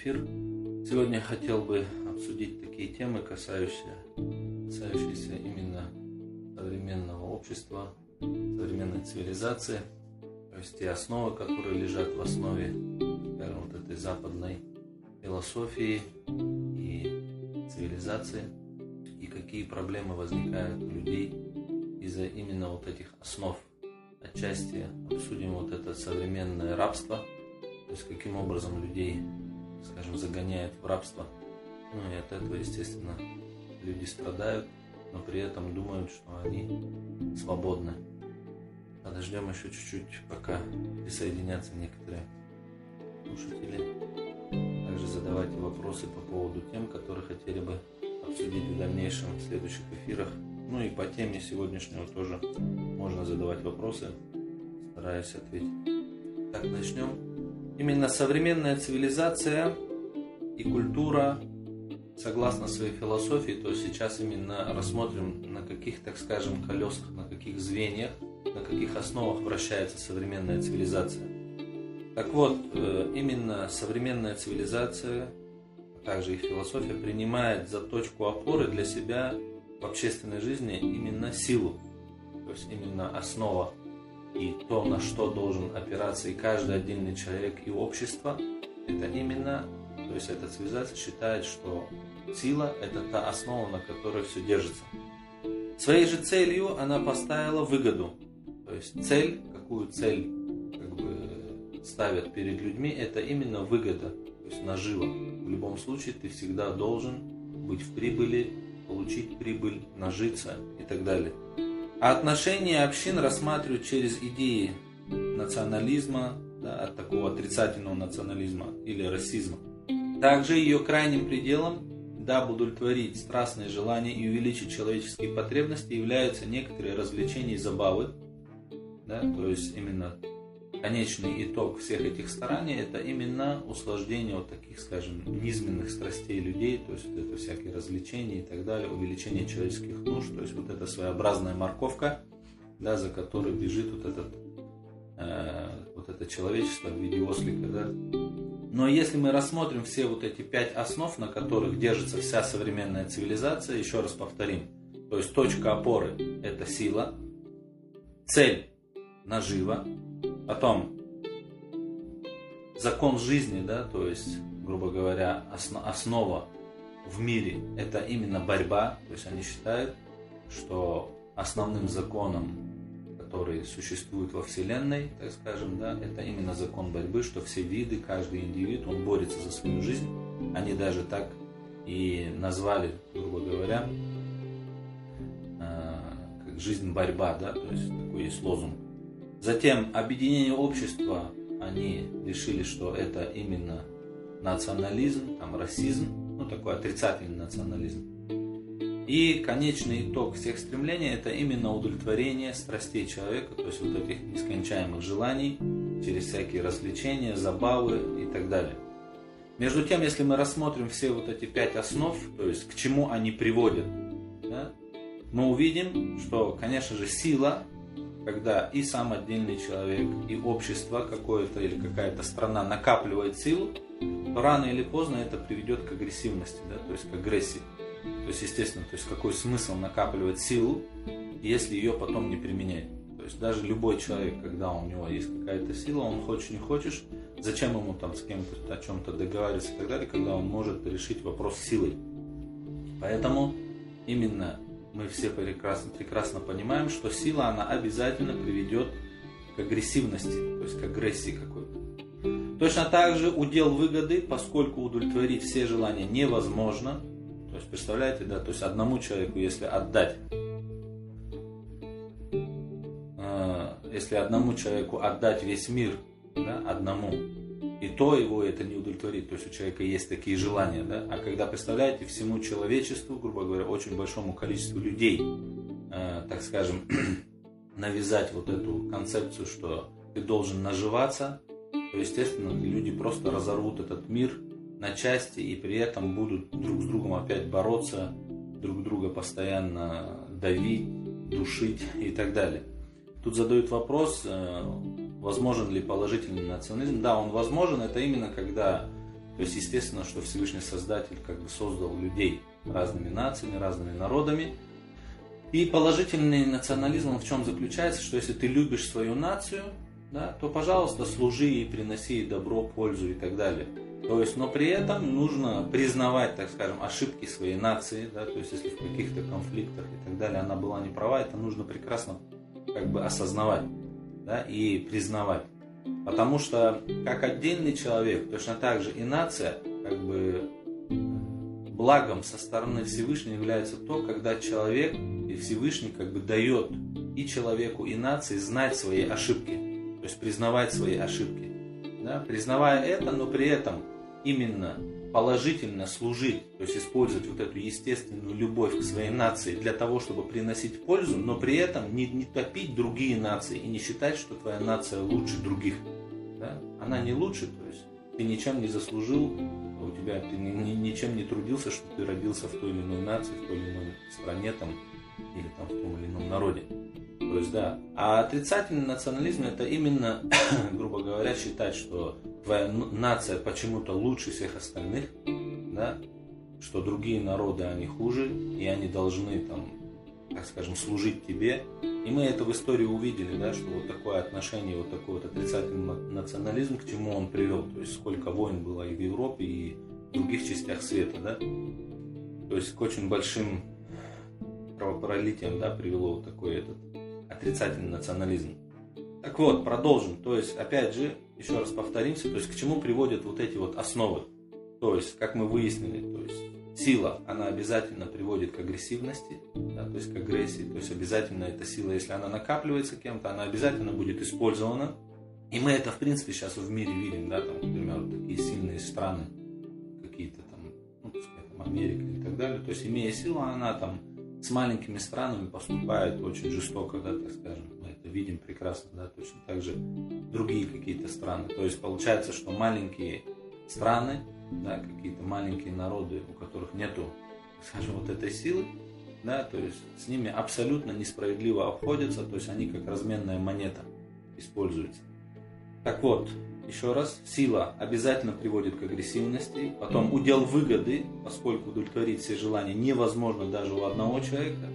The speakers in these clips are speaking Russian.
эфир. Сегодня я хотел бы обсудить такие темы, касающиеся, касающиеся именно современного общества, современной цивилизации, то есть те основы, которые лежат в основе, скажем, вот этой западной философии и цивилизации, и какие проблемы возникают у людей из-за именно вот этих основ. Отчасти обсудим вот это современное рабство – то есть каким образом людей, скажем, загоняют в рабство. Ну и от этого, естественно, люди страдают, но при этом думают, что они свободны. Подождем еще чуть-чуть, пока присоединятся некоторые слушатели. Также задавайте вопросы по поводу тем, которые хотели бы обсудить в дальнейшем в следующих эфирах. Ну и по теме сегодняшнего тоже можно задавать вопросы. Стараюсь ответить. Так, начнем именно современная цивилизация и культура, согласно своей философии, то сейчас именно рассмотрим, на каких, так скажем, колесах, на каких звеньях, на каких основах вращается современная цивилизация. Так вот, э, именно современная цивилизация, а также их философия, принимает за точку опоры для себя в общественной жизни именно силу, то есть именно основа и то, на что должен опираться и каждый отдельный человек и общество, это именно, то есть эта цивилизация считает, что сила – это та основа, на которой все держится. Своей же целью она поставила выгоду. То есть цель, какую цель как бы ставят перед людьми, это именно выгода, то есть нажива. В любом случае ты всегда должен быть в прибыли, получить прибыль, нажиться и так далее. А отношения общин рассматривают через идеи национализма, да, от такого отрицательного национализма или расизма. Также ее крайним пределом, дабы удовлетворить страстные желания и увеличить человеческие потребности, являются некоторые развлечения и забавы. Да, то есть именно конечный итог всех этих стараний это именно услаждение вот таких, скажем, низменных страстей людей, то есть вот это всякие развлечения и так далее, увеличение человеческих нужд, то есть вот эта своеобразная морковка, да, за которой бежит вот этот э, вот это человечество в виде ослика, да. Но если мы рассмотрим все вот эти пять основ, на которых держится вся современная цивилизация, еще раз повторим, то есть точка опоры – это сила, цель – нажива, Потом закон жизни, да, то есть, грубо говоря, основа в мире это именно борьба. То есть они считают, что основным законом, который существует во Вселенной, так скажем, да, это именно закон борьбы, что все виды, каждый индивид, он борется за свою жизнь. Они даже так и назвали, грубо говоря, э, как жизнь борьба, да, то есть такой есть лозунг Затем объединение общества, они решили, что это именно национализм, там расизм, ну такой отрицательный национализм. И конечный итог всех стремлений это именно удовлетворение страстей человека, то есть вот этих нескончаемых желаний через всякие развлечения, забавы и так далее. Между тем, если мы рассмотрим все вот эти пять основ, то есть к чему они приводят, да, мы увидим, что, конечно же, сила когда и сам отдельный человек, и общество какое-то или какая-то страна накапливает силу, то рано или поздно это приведет к агрессивности, да, то есть к агрессии. То есть, естественно, то есть какой смысл накапливать силу, если ее потом не применять. То есть даже любой человек, когда у него есть какая-то сила, он хочешь не хочешь, зачем ему там с кем-то о чем-то договариваться и так далее, когда он может решить вопрос силой. Поэтому именно мы все прекрасно, прекрасно понимаем, что сила, она обязательно приведет к агрессивности, то есть к агрессии какой-то. Точно так же удел выгоды, поскольку удовлетворить все желания невозможно. То есть, представляете, да, то есть одному человеку, если отдать, э, если одному человеку отдать весь мир, да, одному, и то его это не удовлетворит. То есть у человека есть такие желания. Да? А когда, представляете, всему человечеству, грубо говоря, очень большому количеству людей, э, так скажем, навязать вот эту концепцию, что ты должен наживаться, то, естественно, люди просто разорвут этот мир на части и при этом будут друг с другом опять бороться, друг друга постоянно давить, душить и так далее. Тут задают вопрос, э, возможен ли положительный национализм. Да, он возможен, это именно когда То есть, естественно, что Всевышний Создатель как бы создал людей разными нациями, разными народами. И положительный национализм в чем заключается, что если ты любишь свою нацию, да, то, пожалуйста, служи и приноси ей добро, пользу и так далее. То есть, но при этом нужно признавать, так скажем, ошибки своей нации, да, то есть, если в каких-то конфликтах и так далее она была не права, это нужно прекрасно как бы осознавать, да, и признавать. Потому что как отдельный человек, точно так же и нация, как бы благом со стороны Всевышнего является то, когда человек и Всевышний как бы дает и человеку, и нации знать свои ошибки, то есть признавать свои ошибки. Да? Признавая это, но при этом именно положительно служить, то есть использовать вот эту естественную любовь к своей нации для того, чтобы приносить пользу, но при этом не, не топить другие нации и не считать, что твоя нация лучше других. Да? Она не лучше, то есть ты ничем не заслужил, у тебя ты ни, ни, ничем не трудился, что ты родился в той или иной нации, в той или иной стране там, или там в том или ином народе. То есть, да. А отрицательный национализм это именно, грубо говоря, считать, что твоя нация почему-то лучше всех остальных, да, что другие народы, они хуже, и они должны там, так скажем, служить тебе. И мы это в истории увидели, да, что вот такое отношение, вот такой вот отрицательный национализм, к чему он привел. То есть сколько войн было и в Европе, и в других частях света, да. То есть к очень большим кровопролитиям, да, привело вот такой этот отрицательный национализм. Так вот, продолжим. То есть, опять же, еще раз повторимся, то есть к чему приводят вот эти вот основы. То есть, как мы выяснили, то есть сила, она обязательно приводит к агрессивности, да, то есть к агрессии, то есть обязательно эта сила, если она накапливается кем-то, она обязательно будет использована. И мы это, в принципе, сейчас в мире видим, да, там, например, такие сильные страны, какие-то там, ну, пускай там Америка и так далее. То есть, имея силу, она там с маленькими странами поступает очень жестоко, да, так скажем. Видим прекрасно, да, точно так же другие какие-то страны. То есть получается, что маленькие страны, да, какие-то маленькие народы, у которых нету, скажем, вот этой силы, да, то есть с ними абсолютно несправедливо обходятся, то есть они как разменная монета используются. Так вот, еще раз, сила обязательно приводит к агрессивности, потом удел выгоды, поскольку удовлетворить все желания невозможно даже у одного человека,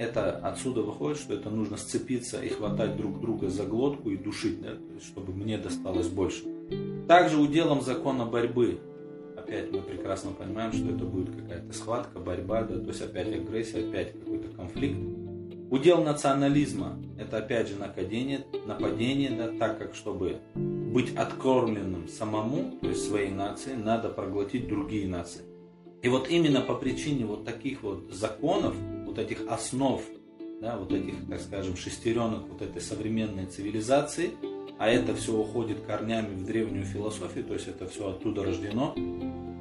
это отсюда выходит, что это нужно сцепиться и хватать друг друга за глотку и душить, да, чтобы мне досталось больше. Также уделом закона борьбы, опять мы прекрасно понимаем, что это будет какая-то схватка, борьба, да, то есть опять агрессия, опять какой-то конфликт. Удел национализма – это опять же нападение, нападение да, так как чтобы быть откормленным самому, то есть своей нации, надо проглотить другие нации. И вот именно по причине вот таких вот законов, вот этих основ, да, вот этих, так скажем, шестеренок вот этой современной цивилизации, а это все уходит корнями в древнюю философию, то есть это все оттуда рождено,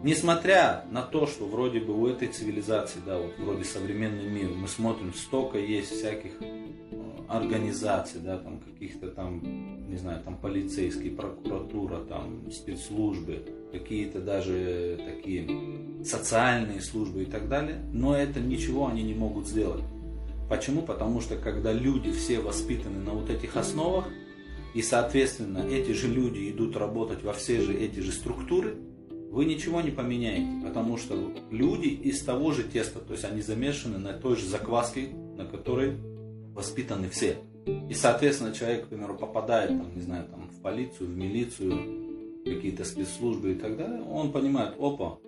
несмотря на то, что вроде бы у этой цивилизации, да, вот вроде современный мир, мы смотрим, столько есть всяких организаций, да, там каких-то там, не знаю, там полицейские, прокуратура, там спецслужбы, какие-то даже такие социальные службы и так далее, но это ничего они не могут сделать. Почему? Потому что когда люди все воспитаны на вот этих основах, и, соответственно, эти же люди идут работать во все же эти же структуры, вы ничего не поменяете, потому что люди из того же теста, то есть они замешаны на той же закваске, на которой воспитаны все. И, соответственно, человек, к примеру, попадает, там, не знаю, там, в полицию, в милицию, какие-то спецслужбы и так далее, он понимает, опа,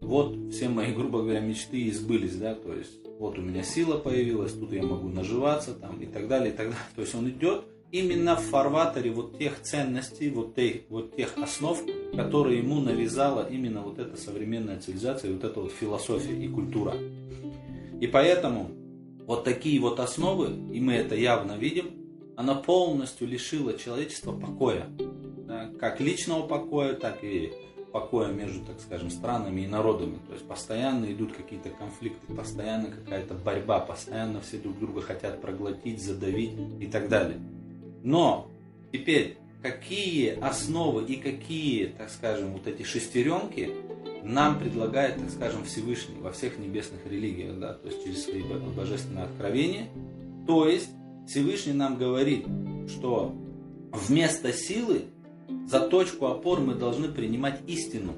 вот все мои, грубо говоря, мечты избылись, да, то есть вот у меня сила появилась, тут я могу наживаться там и так далее, и так далее. То есть он идет именно в фарватере вот тех ценностей, вот тех, вот тех основ, которые ему навязала именно вот эта современная цивилизация, вот эта вот философия и культура. И поэтому вот такие вот основы, и мы это явно видим, она полностью лишила человечества покоя. Да, как личного покоя, так и покоя между, так скажем, странами и народами. То есть постоянно идут какие-то конфликты, постоянно какая-то борьба, постоянно все друг друга хотят проглотить, задавить и так далее. Но теперь какие основы и какие, так скажем, вот эти шестеренки нам предлагает, так скажем, Всевышний во всех небесных религиях, да, то есть через свои божественные откровения. То есть Всевышний нам говорит, что вместо силы за точку опор мы должны принимать истину.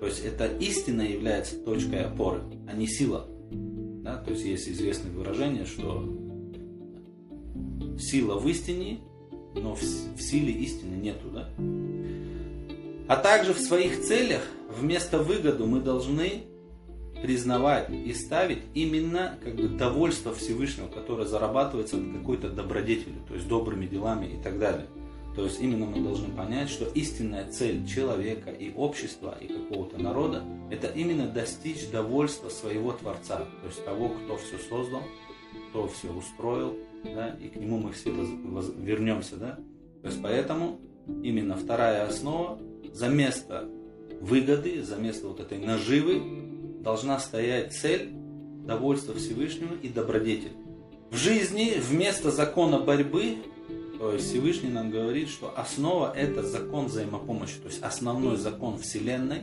То есть это истина является точкой опоры, а не сила. Да? То есть есть известное выражение, что сила в истине, но в, силе истины нету. Да? А также в своих целях вместо выгоду мы должны признавать и ставить именно как бы довольство Всевышнего, которое зарабатывается от какой-то добродетели, то есть добрыми делами и так далее. То есть именно мы должны понять, что истинная цель человека и общества и какого-то народа это именно достичь довольства своего Творца, то есть того, кто все создал, кто все устроил, да, и к нему мы все воз, вернемся, да. То есть поэтому именно вторая основа за место выгоды, за место вот этой наживы должна стоять цель довольства Всевышнего и добродетель. В жизни вместо закона борьбы Всевышний нам говорит, что основа это закон взаимопомощи, то есть основной закон Вселенной,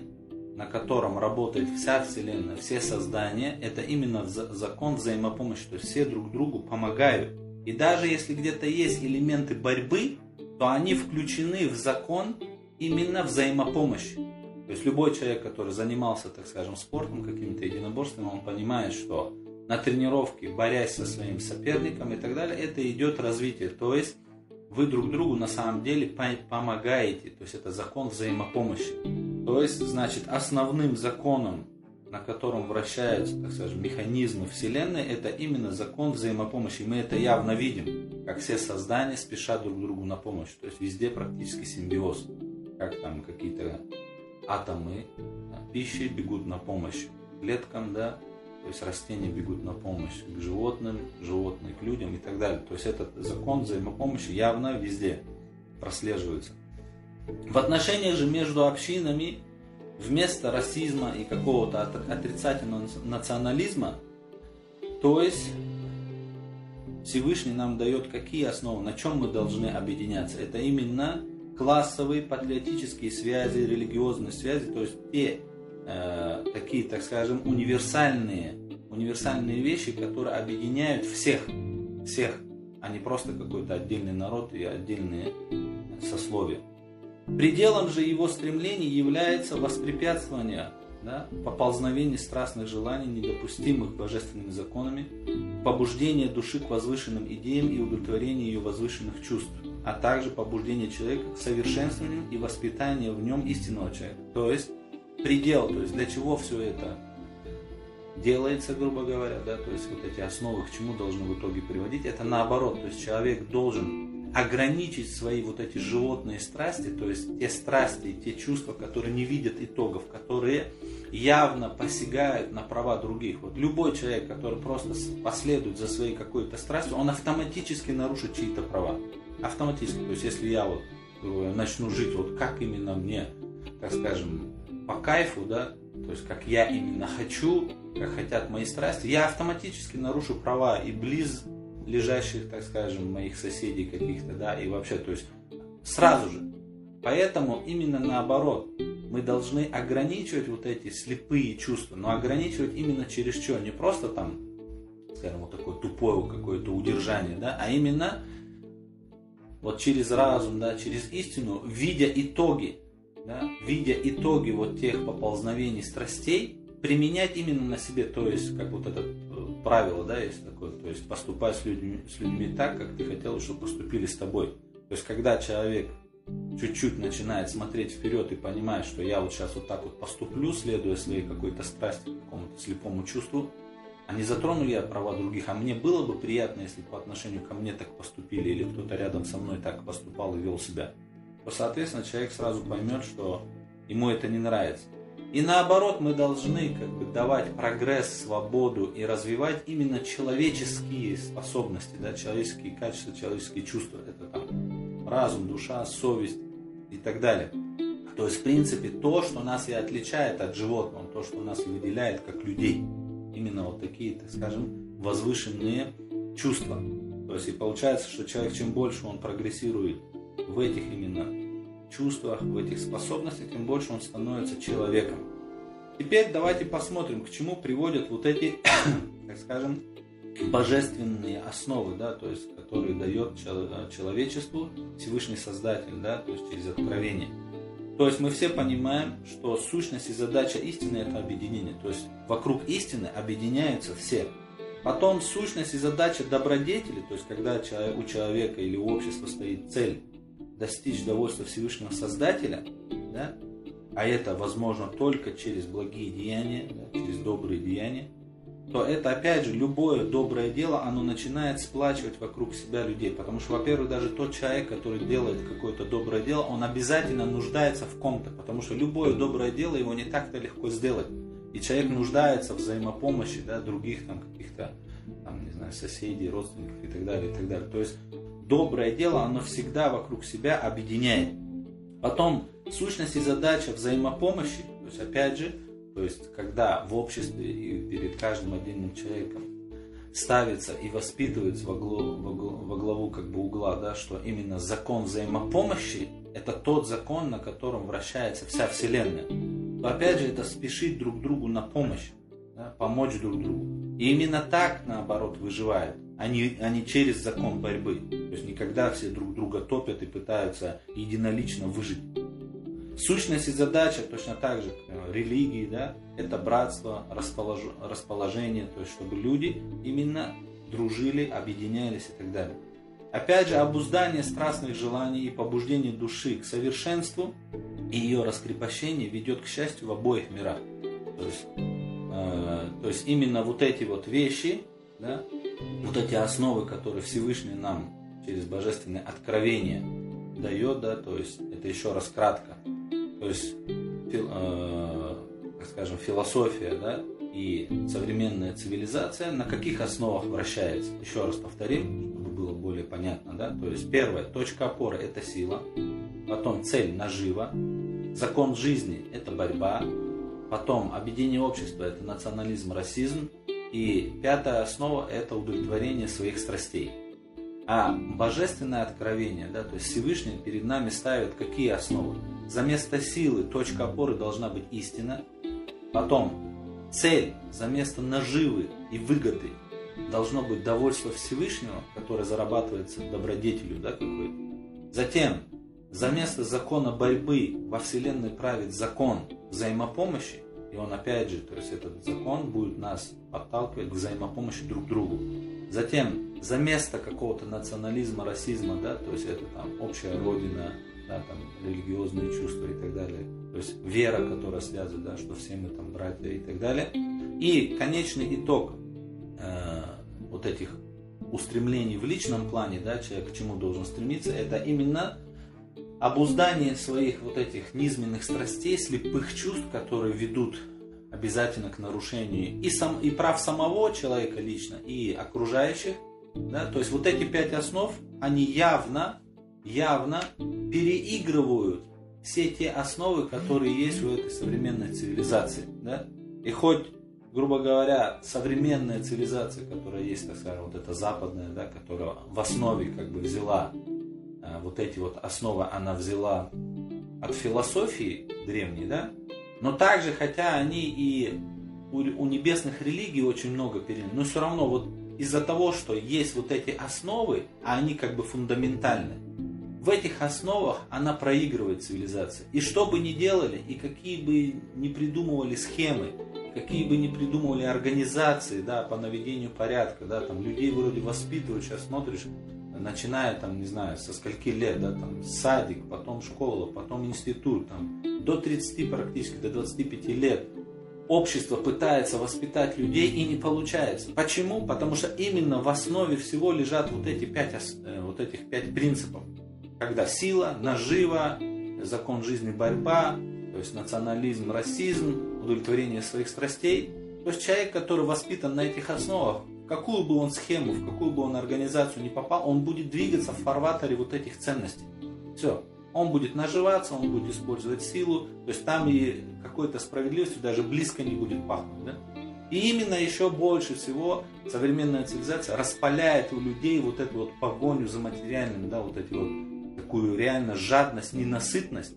на котором работает вся Вселенная, все создания, это именно закон взаимопомощи, то есть все друг другу помогают. И даже если где-то есть элементы борьбы, то они включены в закон именно взаимопомощи. То есть любой человек, который занимался, так скажем, спортом, какими-то единоборствами, он понимает, что на тренировке, борясь со своим соперником и так далее, это идет развитие. То есть вы друг другу на самом деле помогаете. То есть это закон взаимопомощи. То есть, значит, основным законом, на котором вращаются, так скажем, механизмы Вселенной, это именно закон взаимопомощи. И мы это явно видим, как все создания спешат друг другу на помощь. То есть везде практически симбиоз. Как там какие-то атомы пищи бегут на помощь клеткам, да, то есть растения бегут на помощь к животным, животные к людям и так далее. То есть этот закон взаимопомощи явно везде прослеживается. В отношениях же между общинами вместо расизма и какого-то отрицательного национализма, то есть Всевышний нам дает какие основы, на чем мы должны объединяться. Это именно классовые патриотические связи, религиозные связи, то есть те э, такие, так скажем, универсальные, универсальные вещи, которые объединяют всех, всех, а не просто какой-то отдельный народ и отдельные сословия. Пределом же его стремлений является воспрепятствование да, поползновение страстных желаний, недопустимых божественными законами, побуждение души к возвышенным идеям и удовлетворение ее возвышенных чувств, а также побуждение человека к совершенствованию и воспитанию в нем истинного человека. То есть предел, то есть для чего все это делается, грубо говоря, да, то есть вот эти основы к чему должны в итоге приводить, это наоборот, то есть человек должен ограничить свои вот эти животные страсти, то есть те страсти, те чувства, которые не видят итогов, которые явно посягают на права других. Вот любой человек, который просто последует за своей какой-то страстью, он автоматически нарушит чьи-то права. Автоматически. То есть если я вот начну жить вот как именно мне, так скажем, по кайфу, да, то есть как я именно хочу, как хотят мои страсти, я автоматически нарушу права и близ лежащих, так скажем, моих соседей каких-то, да, и вообще, то есть сразу же. Поэтому именно наоборот, мы должны ограничивать вот эти слепые чувства, но ограничивать именно через что, не просто там, скажем, вот такое тупое какое-то удержание, да, а именно вот через разум, да, через истину, видя итоги, да, видя итоги вот тех поползновений страстей, применять именно на себе, то есть, как вот это э, правило, да, есть такое, то есть поступать с людьми, с людьми так, как ты хотел, чтобы поступили с тобой. То есть, когда человек чуть-чуть начинает смотреть вперед и понимает, что я вот сейчас вот так вот поступлю, следуя своей какой-то страсти, какому-то слепому чувству, а не затрону я права других, а мне было бы приятно, если по отношению ко мне так поступили, или кто-то рядом со мной так поступал и вел себя то, соответственно, человек сразу поймет, что ему это не нравится. И наоборот, мы должны как бы давать прогресс, свободу и развивать именно человеческие способности, да, человеческие качества, человеческие чувства. Это там разум, душа, совесть и так далее. То есть, в принципе, то, что нас и отличает от животного, то, что нас и выделяет как людей. Именно вот такие, так скажем, возвышенные чувства. То есть, и получается, что человек, чем больше он прогрессирует в этих именно чувствах, в этих способностях, тем больше он становится человеком. Теперь давайте посмотрим, к чему приводят вот эти, так скажем, божественные основы, да, то есть, которые дает человечеству Всевышний Создатель, да, то есть через откровение. То есть мы все понимаем, что сущность и задача истины это объединение. То есть вокруг истины объединяются все. Потом сущность и задача добродетели, то есть когда у человека или у общества стоит цель достичь довольства Всевышнего Создателя, да, а это возможно только через благие деяния, да, через добрые деяния, то это опять же любое доброе дело, оно начинает сплачивать вокруг себя людей. Потому что, во-первых, даже тот человек, который делает какое-то доброе дело, он обязательно нуждается в ком-то. Потому что любое доброе дело его не так-то легко сделать. И человек нуждается в взаимопомощи да, других там каких-то там, не знаю, соседей, родственников и так далее, и так далее. То есть доброе дело, оно всегда вокруг себя объединяет. Потом сущность и задача взаимопомощи, то есть опять же, то есть, когда в обществе и перед каждым отдельным человеком ставится и воспитывается во главу, во главу, во главу как бы угла, да, что именно закон взаимопомощи – это тот закон, на котором вращается вся Вселенная, то опять же это спешит друг другу на помощь, да, помочь друг другу. И именно так, наоборот, выживают, а не через закон борьбы. То есть никогда все друг друга топят и пытаются единолично выжить. Сущность и задача точно так же религии, да, это братство, располож... расположение, то есть чтобы люди именно дружили, объединялись и так далее. Опять же, обуздание страстных желаний и побуждение души к совершенству и ее раскрепощение ведет к счастью в обоих мирах. То есть, э, то есть именно вот эти вот вещи, да, вот эти основы, которые Всевышний нам через божественное откровение дает, да, то есть это еще раз кратко, то есть, фил, э, скажем, философия да, и современная цивилизация на каких основах вращается? Еще раз повторим, чтобы было более понятно. Да? То есть, первая точка опоры – это сила, потом цель – нажива, закон жизни – это борьба, потом объединение общества – это национализм, расизм, и пятая основа – это удовлетворение своих страстей. А божественное откровение, да, то есть Всевышний перед нами ставит какие основы? За место силы точка опоры должна быть истина. Потом цель за место наживы и выгоды должно быть довольство Всевышнего, которое зарабатывается добродетелью да, какой-то. Затем за место закона борьбы во Вселенной правит закон взаимопомощи, и он опять же, то есть этот закон будет нас подталкивать к взаимопомощи друг другу. Затем за место какого-то национализма, расизма, да, то есть это там общая родина, да, там, религиозные чувства и так далее. То есть вера, которая связывает, да, что все мы там братья и так далее. И конечный итог э, вот этих устремлений в личном плане, да, человек к чему должен стремиться, это именно обуздание своих вот этих низменных страстей, слепых чувств, которые ведут обязательно к нарушению и, сам, и прав самого человека лично, и окружающих. Да? То есть вот эти пять основ, они явно явно переигрывают все те основы, которые есть у этой современной цивилизации. Да? И хоть, грубо говоря, современная цивилизация, которая есть, так скажем, вот эта западная, да, которая в основе как бы взяла вот эти вот основы, она взяла от философии древней, да, но также, хотя они и у, у небесных религий очень много переняли, но все равно вот из-за того, что есть вот эти основы, а они как бы фундаментальны, в этих основах она проигрывает цивилизация. И что бы ни делали, и какие бы ни придумывали схемы, какие бы ни придумывали организации да, по наведению порядка, да, там людей вроде воспитывают, сейчас смотришь, начиная там, не знаю, со скольки лет, да, там садик, потом школа, потом институт, там, до 30 практически, до 25 лет общество пытается воспитать людей и не получается. Почему? Потому что именно в основе всего лежат вот эти пять, э, вот этих пять принципов когда сила, нажива, закон жизни, борьба, то есть национализм, расизм, удовлетворение своих страстей. То есть человек, который воспитан на этих основах, какую бы он схему, в какую бы он организацию не попал, он будет двигаться в фарватере вот этих ценностей. Все. Он будет наживаться, он будет использовать силу, то есть там и какой-то справедливостью даже близко не будет пахнуть. Да? И именно еще больше всего современная цивилизация распаляет у людей вот эту вот погоню за материальным, да, вот эти вот такую реально жадность, ненасытность.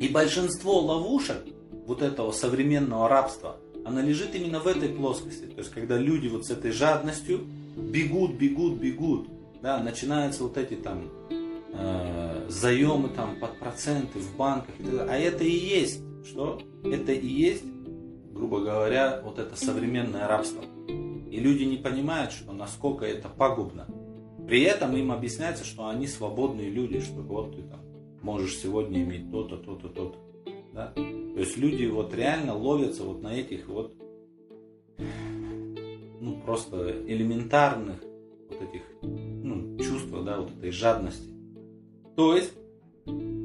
И большинство ловушек вот этого современного рабства, она лежит именно в этой плоскости. То есть, когда люди вот с этой жадностью бегут, бегут, бегут, да, начинаются вот эти там э, заемы там под проценты в банках и так далее. А это и есть, что? Это и есть, грубо говоря, вот это современное рабство. И люди не понимают, что насколько это пагубно. При этом им объясняется, что они свободные люди, что вот ты там можешь сегодня иметь то-то, то-то, то-то. Да? То есть люди вот реально ловятся вот на этих вот ну просто элементарных вот этих ну, чувствах, да, вот этой жадности. То есть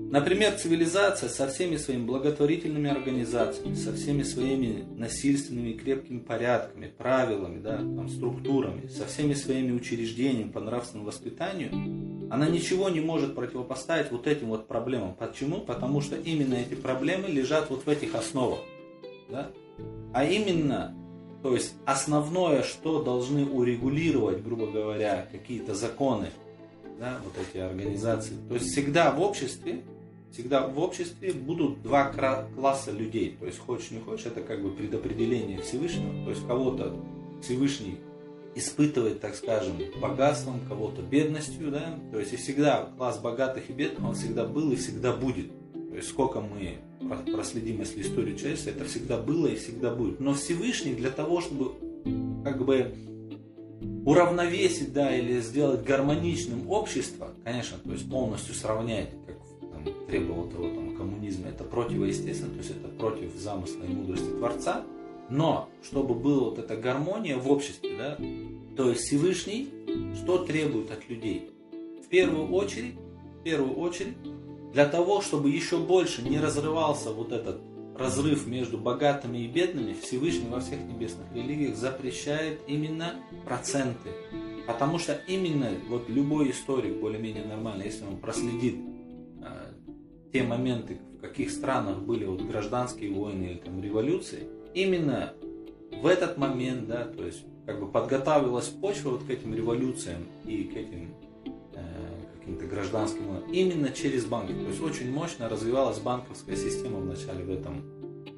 Например, цивилизация со всеми своими благотворительными организациями, со всеми своими насильственными крепкими порядками, правилами, да, там, структурами, со всеми своими учреждениями по нравственному воспитанию, она ничего не может противопоставить вот этим вот проблемам. Почему? Потому что именно эти проблемы лежат вот в этих основах. Да? А именно, то есть основное, что должны урегулировать, грубо говоря, какие-то законы, да, вот эти организации. То есть всегда в обществе всегда в обществе будут два класса людей. То есть хочешь не хочешь, это как бы предопределение Всевышнего. То есть кого-то Всевышний испытывает, так скажем, богатством, кого-то бедностью, да, то есть и всегда класс богатых и бедных, он всегда был и всегда будет. То есть сколько мы проследим, если историю человечества, это всегда было и всегда будет. Но Всевышний для того, чтобы как бы уравновесить, да, или сделать гармоничным общество, конечно, то есть полностью сравнять, требовал того там, коммунизма, это противоестественно, то есть это против замысла и мудрости Творца. Но, чтобы была вот эта гармония в обществе, да, то есть Всевышний, что требует от людей? В первую очередь, в первую очередь, для того, чтобы еще больше не разрывался вот этот разрыв между богатыми и бедными, Всевышний во всех небесных религиях запрещает именно проценты. Потому что именно вот любой историк, более-менее нормальный, если он проследит те моменты, в каких странах были вот гражданские войны или там революции, именно в этот момент, да, то есть как бы подготавливалась почва вот к этим революциям и к этим э, каким-то гражданским войнам именно через банки. То есть очень мощно развивалась банковская система вначале в этом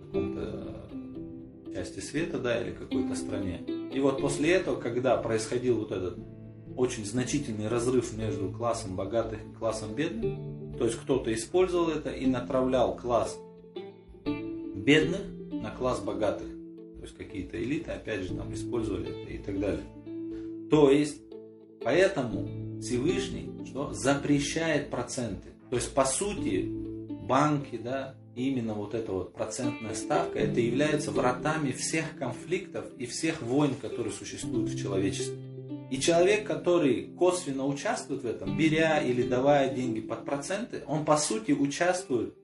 каком-то части света, да, или какой-то стране. И вот после этого, когда происходил вот этот очень значительный разрыв между классом богатых и классом бедных, то есть кто-то использовал это и направлял класс бедных на класс богатых. То есть какие-то элиты, опять же, там использовали это и так далее. То есть, поэтому Всевышний что, запрещает проценты. То есть, по сути, банки, да, именно вот эта вот процентная ставка, это является вратами всех конфликтов и всех войн, которые существуют в человечестве. И человек, который косвенно участвует в этом, беря или давая деньги под проценты, он по сути участвует,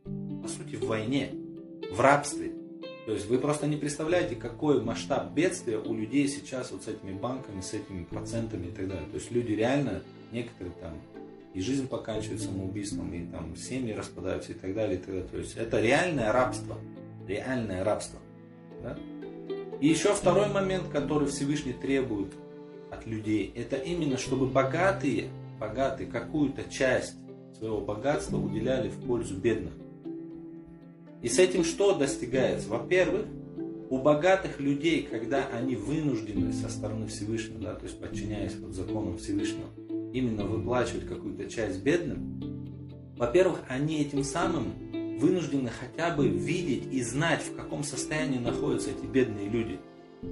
по сути, в войне, в рабстве. То есть вы просто не представляете, какой масштаб бедствия у людей сейчас вот с этими банками, с этими процентами и так далее. То есть люди реально, некоторые там и жизнь поканчивает самоубийством, и там семьи распадаются и так далее, и так далее. То есть это реальное рабство. Реальное рабство. Да? И еще второй момент, который Всевышний требует от людей, это именно чтобы богатые, богатые какую-то часть своего богатства уделяли в пользу бедных. И с этим что достигается? Во-первых, у богатых людей, когда они вынуждены со стороны Всевышнего, да, то есть подчиняясь вот законам Всевышнего, именно выплачивать какую-то часть бедным, во-первых, они этим самым вынуждены хотя бы видеть и знать, в каком состоянии находятся эти бедные люди –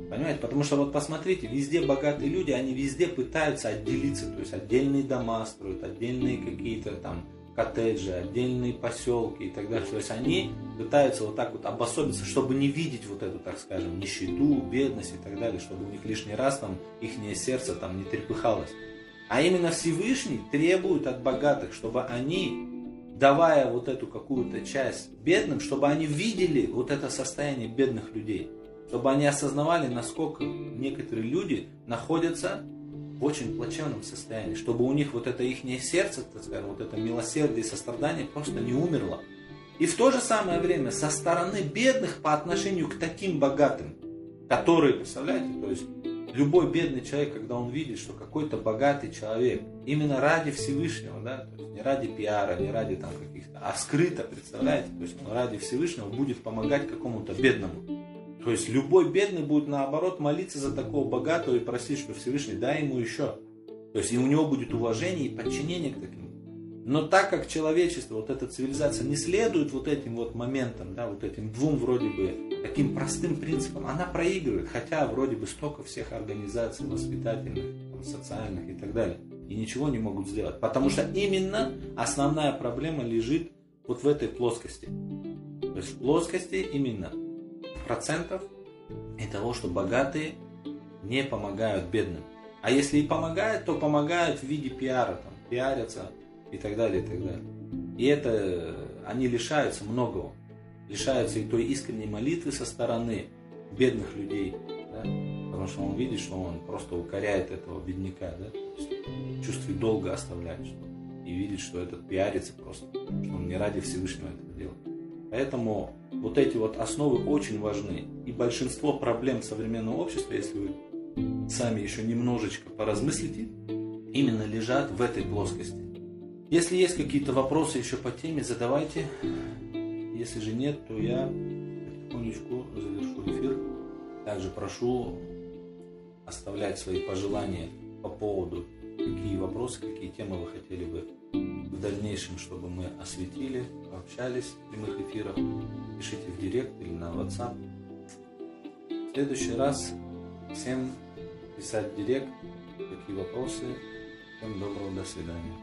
Понимаете? Потому что вот посмотрите, везде богатые люди, они везде пытаются отделиться. То есть отдельные дома строят, отдельные какие-то там коттеджи, отдельные поселки и так далее. То есть они пытаются вот так вот обособиться, чтобы не видеть вот эту, так скажем, нищету, бедность и так далее, чтобы у них лишний раз там их сердце там не трепыхалось. А именно Всевышний требует от богатых, чтобы они, давая вот эту какую-то часть бедным, чтобы они видели вот это состояние бедных людей чтобы они осознавали, насколько некоторые люди находятся в очень плачевном состоянии, чтобы у них вот это их сердце, так скажем, вот это милосердие и сострадание просто не умерло. И в то же самое время со стороны бедных по отношению к таким богатым, которые, представляете, то есть любой бедный человек, когда он видит, что какой-то богатый человек именно ради Всевышнего, да, то есть не ради пиара, не ради там каких-то, а скрыто, представляете, то есть он ради Всевышнего будет помогать какому-то бедному. То есть любой бедный будет наоборот молиться за такого богатого и просить, что Всевышний дай ему еще. То есть и у него будет уважение и подчинение к таким. Но так как человечество, вот эта цивилизация не следует вот этим вот моментам, да, вот этим двум вроде бы таким простым принципам, она проигрывает, хотя вроде бы столько всех организаций воспитательных, социальных и так далее, и ничего не могут сделать. Потому что именно основная проблема лежит вот в этой плоскости. То есть в плоскости именно процентов и того, что богатые не помогают бедным. А если и помогают, то помогают в виде пиара, там, пиарятся и так далее, и так далее. И это они лишаются многого. Лишаются и той искренней молитвы со стороны бедных людей. Да? Потому что он видит, что он просто укоряет этого бедняка. Да? Чувствует долго оставляет. И видит, что этот пиарится просто. Что он не ради Всевышнего это делает. Поэтому вот эти вот основы очень важны. И большинство проблем современного общества, если вы сами еще немножечко поразмыслите, именно лежат в этой плоскости. Если есть какие-то вопросы еще по теме, задавайте. Если же нет, то я потихонечку завершу эфир. Также прошу оставлять свои пожелания по поводу, какие вопросы, какие темы вы хотели бы в дальнейшем, чтобы мы осветили, общались в прямых эфирах. Пишите в директ или на WhatsApp. В следующий раз всем писать в директ, какие вопросы. Всем доброго, до свидания.